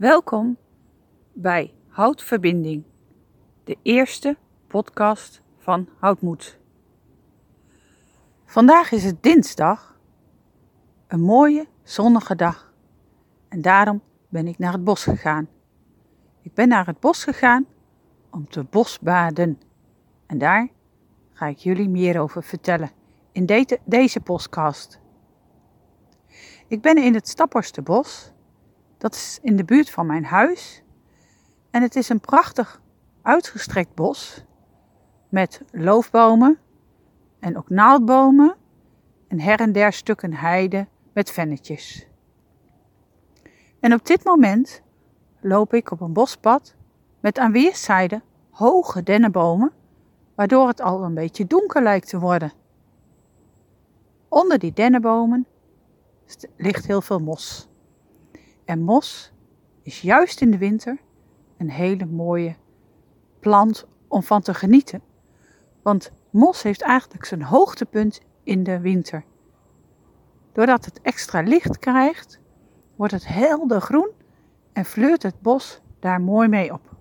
Welkom bij Houtverbinding, de eerste podcast van Houtmoed. Vandaag is het dinsdag, een mooie zonnige dag. En daarom ben ik naar het bos gegaan. Ik ben naar het bos gegaan om te bosbaden. En daar ga ik jullie meer over vertellen in deze, podcast. Ik ben in het Stapperstebos. Dat is in de buurt van mijn huis. En het is een prachtig uitgestrekt bos met loofbomen en ook naaldbomen en her en der stukken heide met vennetjes. En op dit moment loop ik op een bospad met aan weerszijden hoge dennenbomen, waardoor het al een beetje donker lijkt te worden. Onder die dennenbomen ligt heel veel mos. En mos is juist in de winter een hele mooie plant om van te genieten. Want mos heeft eigenlijk zijn hoogtepunt in de winter. Doordat het extra licht krijgt, wordt het helder groen en fleurt het bos daar mooi mee op.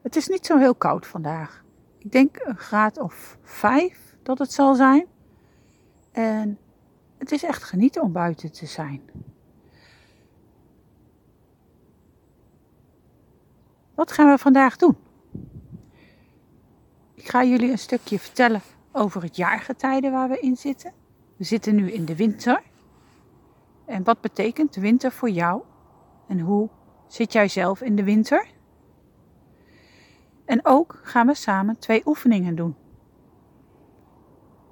Het is niet zo heel koud vandaag. Ik denk een graad of vijf dat het zal zijn. En het is echt genieten om buiten te zijn. Wat gaan we vandaag doen? Ik ga jullie een stukje vertellen over het jaargetijde waar we in zitten. We zitten nu in de winter. En wat betekent de winter voor jou? En hoe zit jij zelf in de winter? En ook gaan we samen twee oefeningen doen.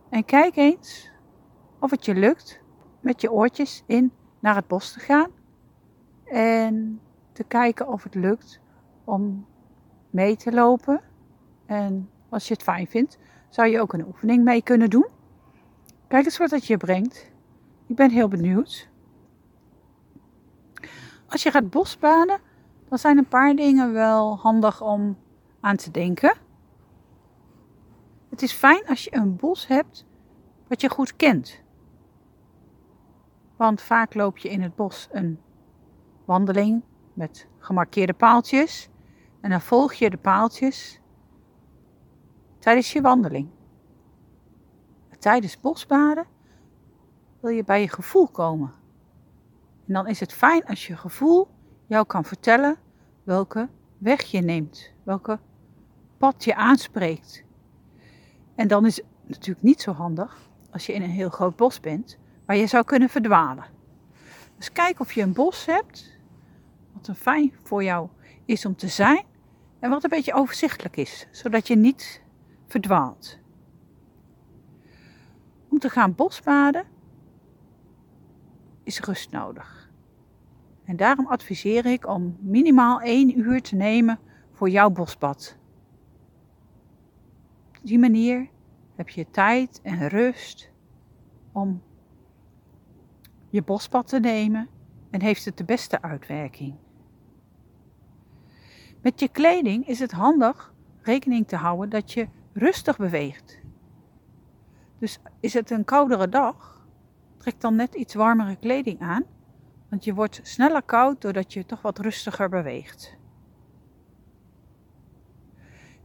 En kijk eens of het je lukt met je oortjes in naar het bos te gaan. En te kijken of het lukt om mee te lopen. En als je het fijn vindt, zou je ook een oefening mee kunnen doen. Kijk eens wat het je brengt. Ik ben heel benieuwd. Als je gaat bosbaden, dan zijn een paar dingen wel handig om aan te denken. Het is fijn als je een bos hebt wat je goed kent. Want vaak loop je in het bos een wandeling met gemarkeerde paaltjes en dan volg je de paaltjes tijdens je wandeling. Tijdens bosbaden wil je bij je gevoel komen. En dan is het fijn als je gevoel jou kan vertellen welke weg je neemt, welke pad je aanspreekt. En dan is het natuurlijk niet zo handig als je in een heel groot bos bent, waar je zou kunnen verdwalen. Dus kijk of je een bos hebt, wat een fijn voor jou is om te zijn en wat een beetje overzichtelijk is, zodat je niet verdwaalt. Om te gaan bosbaden is rust nodig. En daarom adviseer ik om minimaal één uur te nemen voor jouw bosbad. Op die manier heb je tijd en rust om je bospad te nemen en heeft het de beste uitwerking. Met je kleding is het handig rekening te houden dat je rustig beweegt. Dus is het een koudere dag, trek dan net iets warmere kleding aan, want je wordt sneller koud doordat je toch wat rustiger beweegt.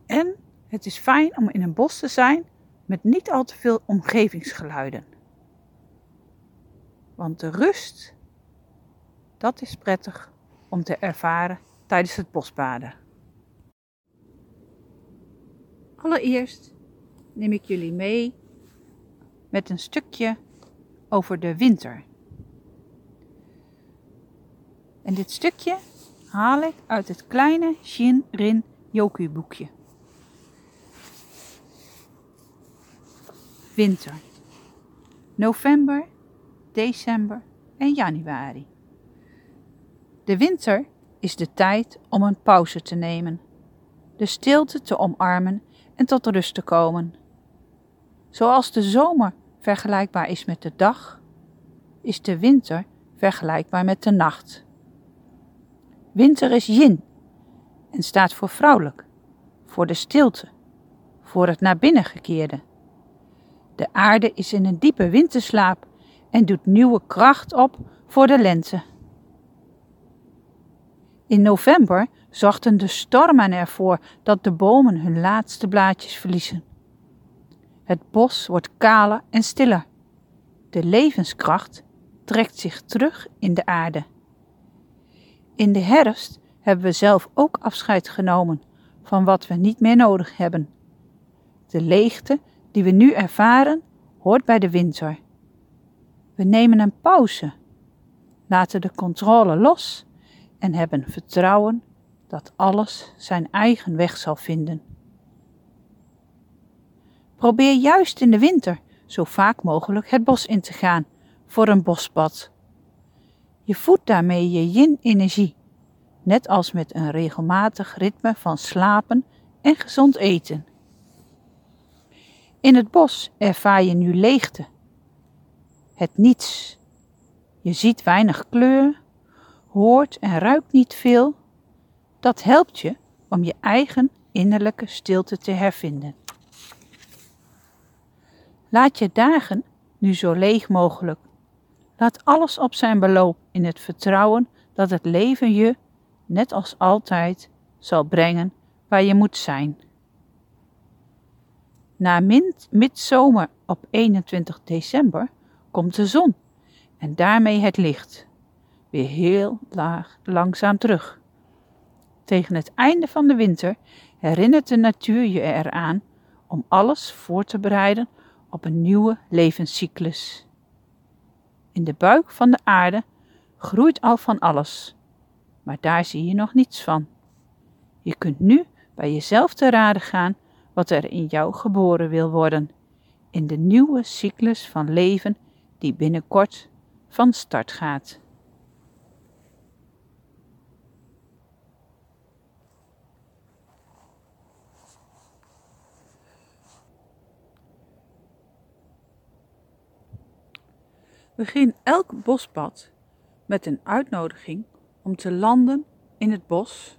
En het is fijn om in een bos te zijn met niet al te veel omgevingsgeluiden. Want de rust, dat is prettig om te ervaren tijdens het bosbaden. Allereerst neem ik jullie mee met een stukje over de winter. En dit stukje haal ik uit het kleine Shinrin Yoku boekje. Winter. November, december en januari. De winter is de tijd om een pauze te nemen, de stilte te omarmen en tot rust te komen. Zoals de zomer vergelijkbaar is met de dag, is de winter vergelijkbaar met de nacht. Winter is yin en staat voor vrouwelijk, voor de stilte, voor het naar binnen gekeerde. De aarde is in een diepe winterslaap en doet nieuwe kracht op voor de lente. In november zorgden de stormen ervoor dat de bomen hun laatste blaadjes verliezen. Het bos wordt kaler en stiller. De levenskracht trekt zich terug in de aarde. In de herfst hebben we zelf ook afscheid genomen van wat we niet meer nodig hebben. De leegte die we nu ervaren hoort bij de winter. We nemen een pauze, laten de controle los en hebben vertrouwen dat alles zijn eigen weg zal vinden. Probeer juist in de winter zo vaak mogelijk het bos in te gaan voor een bospad. Je voedt daarmee je yin-energie, net als met een regelmatig ritme van slapen en gezond eten. In het bos ervaar je nu leegte, het niets. Je ziet weinig kleur, hoort en ruikt niet veel. Dat helpt je om je eigen innerlijke stilte te hervinden. Laat je dagen nu zo leeg mogelijk. Laat alles op zijn beloop in het vertrouwen dat het leven je, net als altijd, zal brengen waar je moet zijn. Na midzomer op 21 december komt de zon en daarmee het licht weer heel laag, langzaam terug. Tegen het einde van de winter herinnert de natuur je eraan om alles voor te bereiden op een nieuwe levenscyclus. In de buik van de aarde groeit al van alles, maar daar zie je nog niets van. Je kunt nu bij jezelf te raden gaan wat er in jou geboren wil worden, in de nieuwe cyclus van leven die binnenkort van start gaat. Begin elk bospad met een uitnodiging om te landen in het bos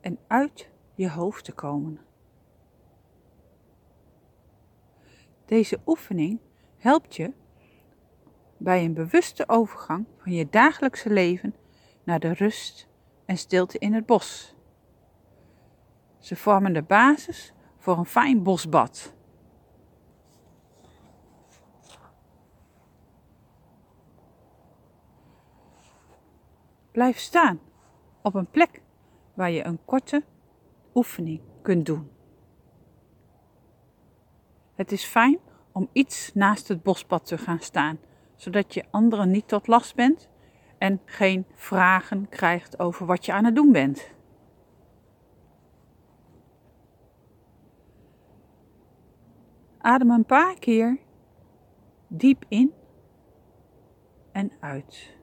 en uit je hoofd te komen. Deze oefening helpt je bij een bewuste overgang van je dagelijkse leven naar de rust en stilte in het bos. Ze vormen de basis voor een fijn bosbad. Blijf staan op een plek waar je een korte oefening kunt doen. Het is fijn om iets naast het bospad te gaan staan, zodat je anderen niet tot last bent en geen vragen krijgt over wat je aan het doen bent. Adem een paar keer diep in en uit.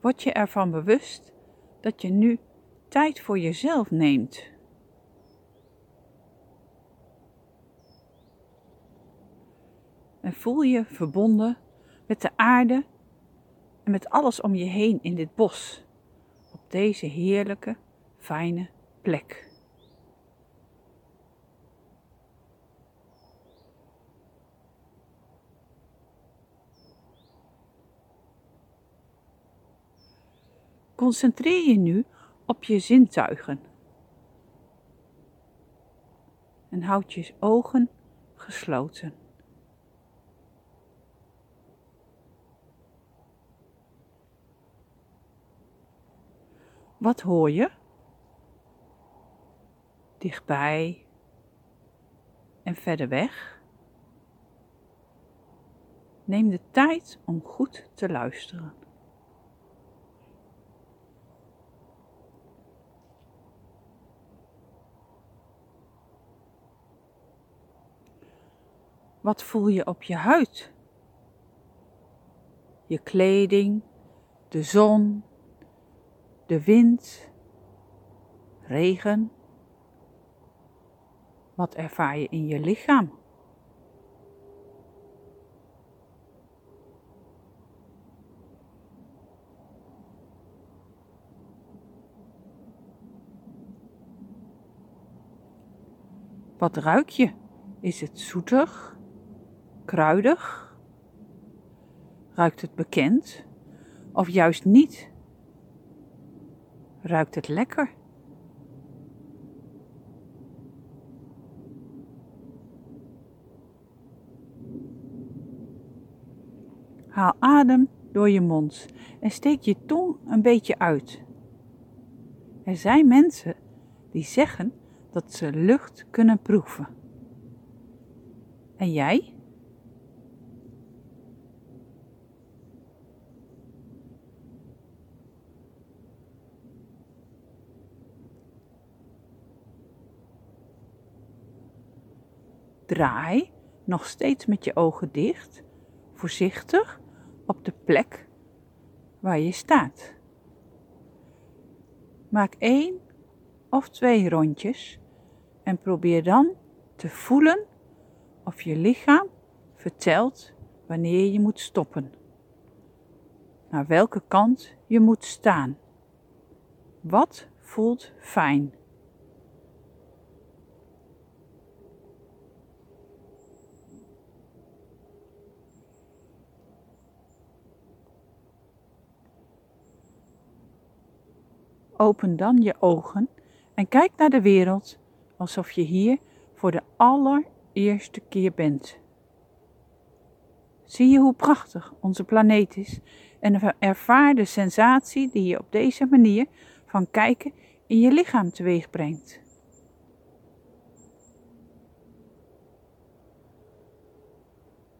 Word je ervan bewust dat je nu tijd voor jezelf neemt. En voel je verbonden met de aarde en met alles om je heen in dit bos, op deze heerlijke, fijne plek. Concentreer je nu op je zintuigen. En houd je ogen gesloten. Wat hoor je? Dichtbij en verder weg. Neem de tijd om goed te luisteren. Wat voel je op je huid? Je kleding, de zon, de wind, regen. Wat ervaar je in je lichaam? Wat ruik je? Is het zoetig? kruidig, Ruikt het bekend of juist niet? Ruikt het lekker? Haal adem door je mond en steek je tong een beetje uit. Er zijn mensen die zeggen dat ze lucht kunnen proeven. En jij? Draai, nog steeds met je ogen dicht, voorzichtig op de plek waar je staat. Maak één of twee rondjes en probeer dan te voelen of je lichaam vertelt wanneer je moet stoppen. Naar welke kant je moet staan. Wat voelt fijn? Open dan je ogen en kijk naar de wereld alsof je hier voor de allereerste keer bent. Zie je hoe prachtig onze planeet is en ervaar de sensatie die je op deze manier van kijken in je lichaam teweeg brengt.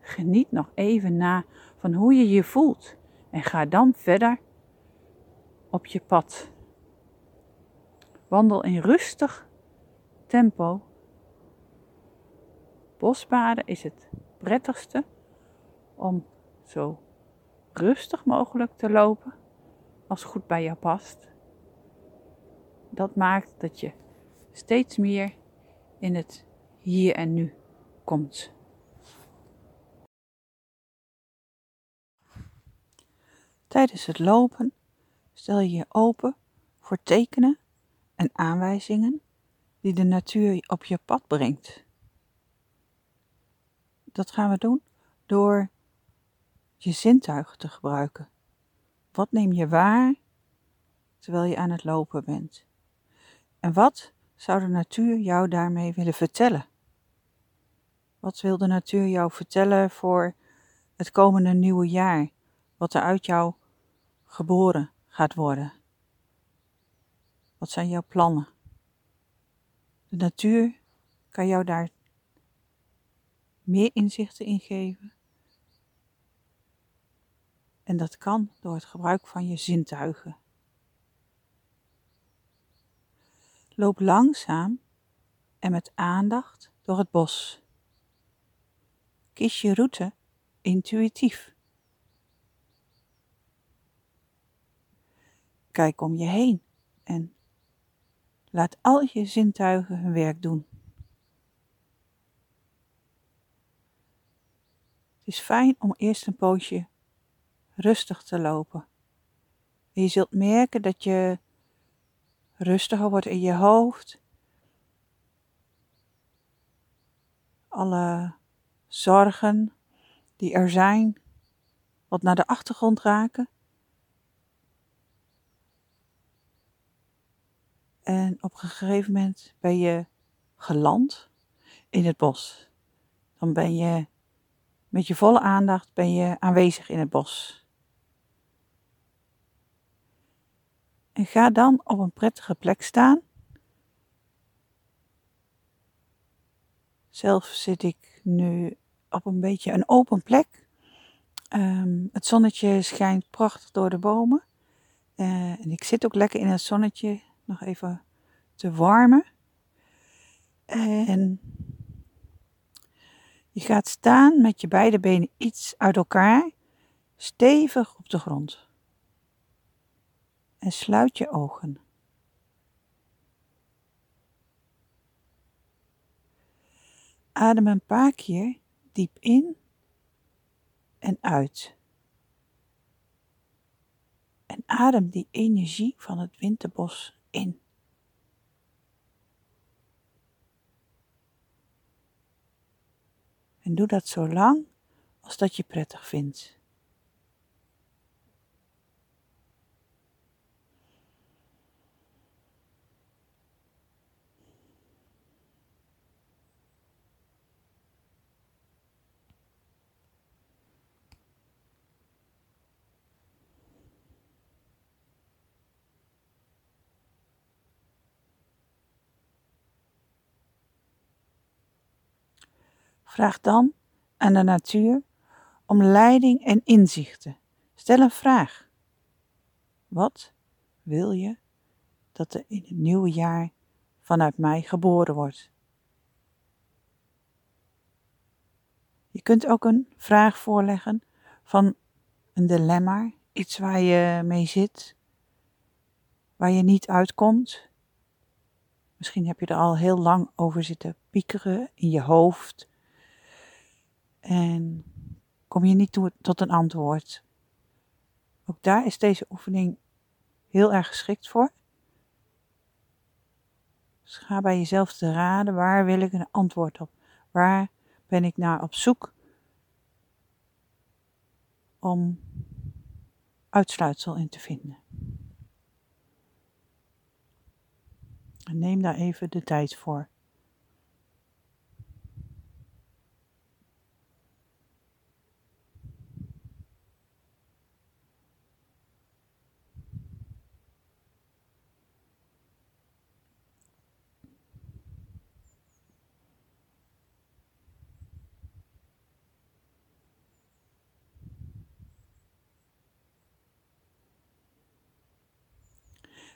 Geniet nog even na van hoe je je voelt en ga dan verder op je pad. Wandel in rustig tempo. Bosbaden is het prettigste om zo rustig mogelijk te lopen als goed bij jou past. Dat maakt dat je steeds meer in het hier en nu komt. Tijdens het lopen stel je je open voor tekenen en aanwijzingen die de natuur op je pad brengt. Dat gaan we doen door je zintuigen te gebruiken. Wat neem je waar terwijl je aan het lopen bent? En wat zou de natuur jou daarmee willen vertellen? Wat wil de natuur jou vertellen voor het komende nieuwe jaar? Wat er uit jou geboren gaat worden? Wat zijn jouw plannen? De natuur kan jou daar meer inzichten in geven. En dat kan door het gebruik van je zintuigen. Loop langzaam en met aandacht door het bos. Kies je route intuïtief. Kijk om je heen en Laat al je zintuigen hun werk doen. Het is fijn om eerst een poosje rustig te lopen. je zult merken dat je rustiger wordt in je hoofd. Alle zorgen die er zijn, wat naar de achtergrond raken. En op een gegeven moment ben je geland in het bos. Dan ben je met je volle aandacht ben je aanwezig in het bos. En ga dan op een prettige plek staan. Zelf zit ik nu op een beetje een open plek. Um, het zonnetje schijnt prachtig door de bomen. Uh, en ik zit ook lekker in het zonnetje nog even te warmen. En je gaat staan met je beide benen iets uit elkaar, stevig op de grond. En sluit je ogen. Adem een paar keer diep in en uit. En adem die energie van het winterbos En doe dat zo lang als dat je prettig vindt. Vraag dan aan de natuur om leiding en inzichten. Stel een vraag. Wat wil je dat er in het nieuwe jaar vanuit mij geboren wordt? Je kunt ook een vraag voorleggen van een dilemma, iets waar je mee zit, waar je niet uitkomt. Misschien heb je er al heel lang over zitten piekeren in je hoofd en kom je niet toe, tot een antwoord. Ook daar is deze oefening heel erg geschikt voor. Dus ga bij jezelf te raden, waar wil ik een antwoord op? Waar ben ik naar op zoek om uitsluitsel in te vinden? En neem daar even de tijd voor.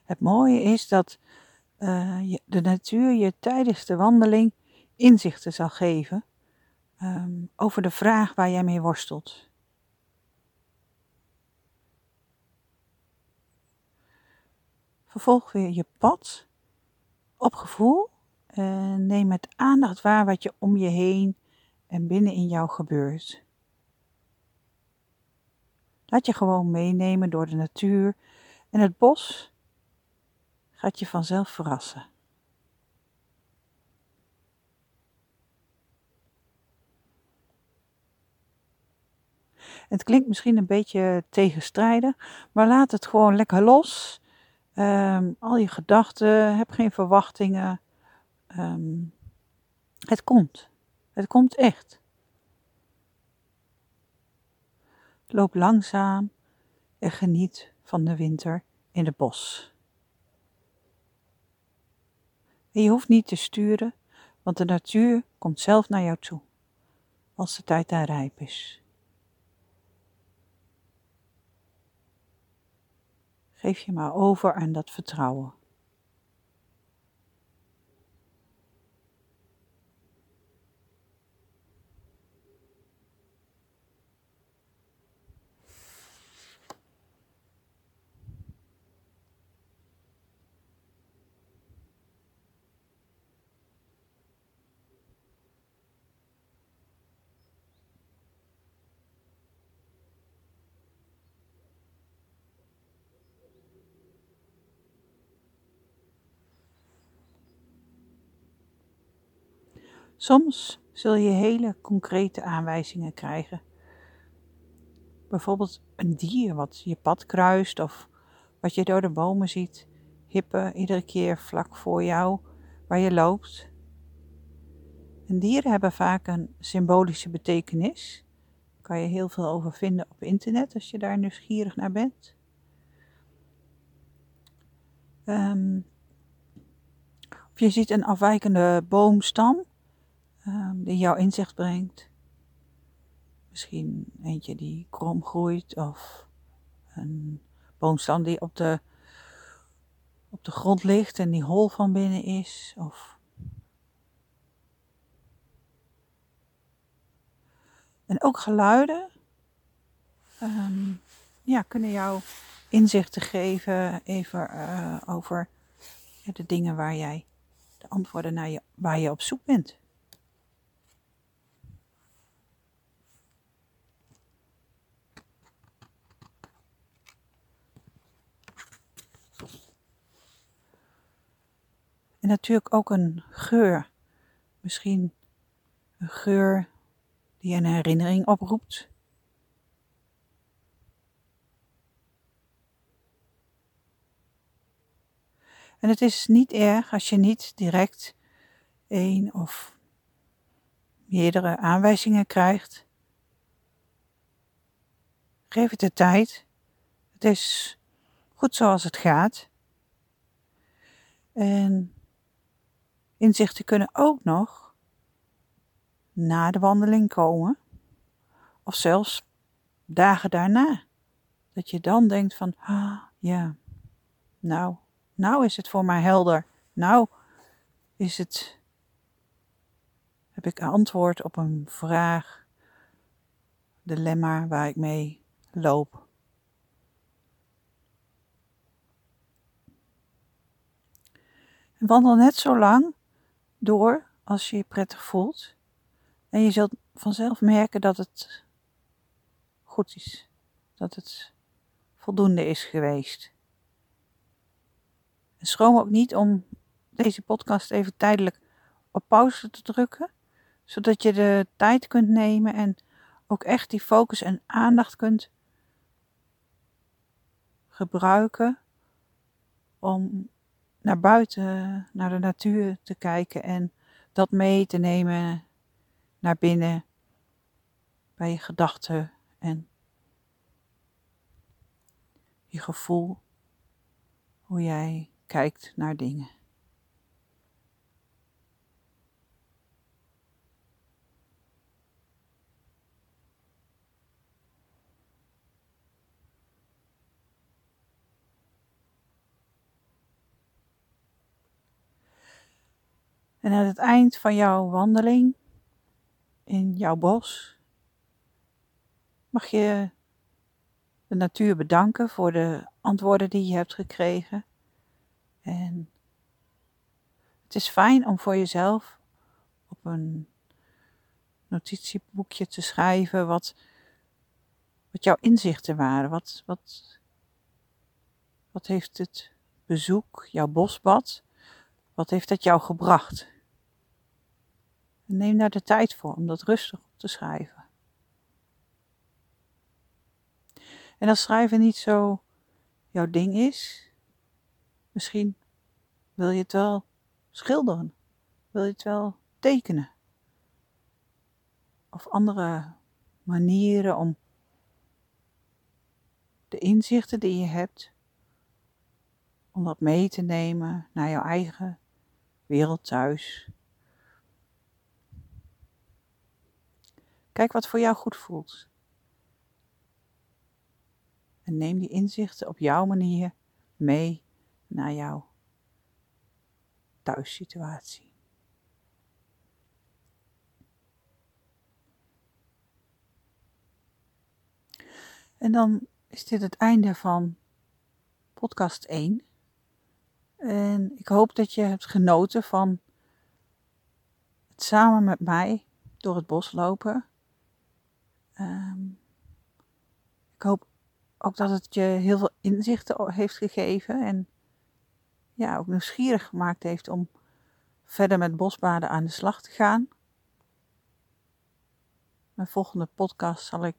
Het mooie is dat uh, de natuur je tijdens de wandeling inzichten zal geven um, over de vraag waar jij mee worstelt. Vervolg weer je pad op gevoel en neem met aandacht waar wat je om je heen en binnen in jou gebeurt. Laat je gewoon meenemen door de natuur en het bos gaat je vanzelf verrassen. Het klinkt misschien een beetje tegenstrijdig, maar laat het gewoon lekker los. Um, al je gedachten, heb geen verwachtingen. Um, het komt. Het komt echt. Loop langzaam en geniet van de winter in het bos. Je hoeft niet te sturen, want de natuur komt zelf naar jou toe, als de tijd daar rijp is. Geef je maar over aan dat vertrouwen. Soms zul je hele concrete aanwijzingen krijgen. Bijvoorbeeld een dier wat je pad kruist of wat je door de bomen ziet, hippen iedere keer vlak voor jou waar je loopt. En dieren hebben vaak een symbolische betekenis. Daar kan je heel veel over vinden op internet als je daar nieuwsgierig naar bent. Um, of je ziet een afwijkende boomstam um, die jouw inzicht brengt. Misschien eentje die krom groeit of een boomstam die op de, op de grond ligt en die hol van binnen is. Of En ook geluiden um, ja, kunnen jou inzichten geven even uh, over de dingen waar jij, de antwoorden naar je, waar je op zoek bent. Natuurlijk ook een geur. Misschien een geur die een herinnering oproept. En het is niet erg als je niet direct één of meerdere aanwijzingen krijgt. Geef het de tijd. Het is goed zoals het gaat. En Inzichten kunnen ook nog na de wandeling komen. Of zelfs dagen daarna. Dat je dan denkt van, ah, ja, nou, nou is het voor mij helder. Nou is het, heb ik antwoord op een vraag, dilemma waar ik mee loop. En wandel net zo lang door als je je prettig voelt. En je zult vanzelf merken dat het goed is. Dat het voldoende is geweest. En schroom ook niet om deze podcast even tijdelijk op pauze te drukken, zodat je de tijd kunt nemen en ook echt die focus en aandacht kunt gebruiken om naar buiten, naar de natuur te kijken en dat mee te nemen naar binnen bij je gedachten en je gevoel, hoe jij kijkt naar dingen. En aan het eind van jouw wandeling in jouw bos mag je de natuur bedanken voor de antwoorden die je hebt gekregen. En het is fijn om voor jezelf op een notitieboekje te schrijven wat, wat jouw inzichten waren. Wat, wat, wat heeft het bezoek, jouw bosbad, wat heeft dat jou gebracht? Neem daar de tijd voor om dat rustig op te schrijven. En als schrijven niet zo jouw ding is, misschien wil je het wel schilderen, wil je het wel tekenen. Of andere manieren om de inzichten die je hebt, om dat mee te nemen naar jouw eigen wereld thuis. Kijk wat voor jou goed voelt. En neem die inzichten op jouw manier mee naar jouw thuissituatie. En dan is dit het einde van podcast 1. En ik hoop dat je hebt genoten van het samen met mij door het bos lopen. Ehm, ik hoop ook dat het je heel veel inzichten heeft gegeven en ja, ook nieuwsgierig gemaakt heeft om verder met bosbaden aan de slag te gaan. Mijn volgende podcast zal ik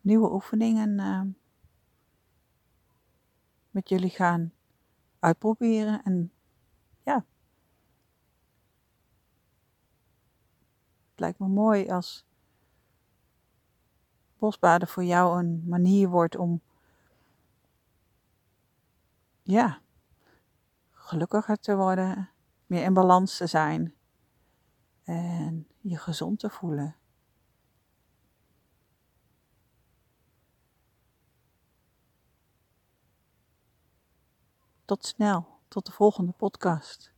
nieuwe oefeningen uh, met jullie gaan uitproberen. En ja, het lijkt me mooi als bosbaden voor jou een manier wordt om, ja, gelukkiger te worden, meer in balans te zijn en je gezond te voelen. Tot snel, tot de volgende podcast.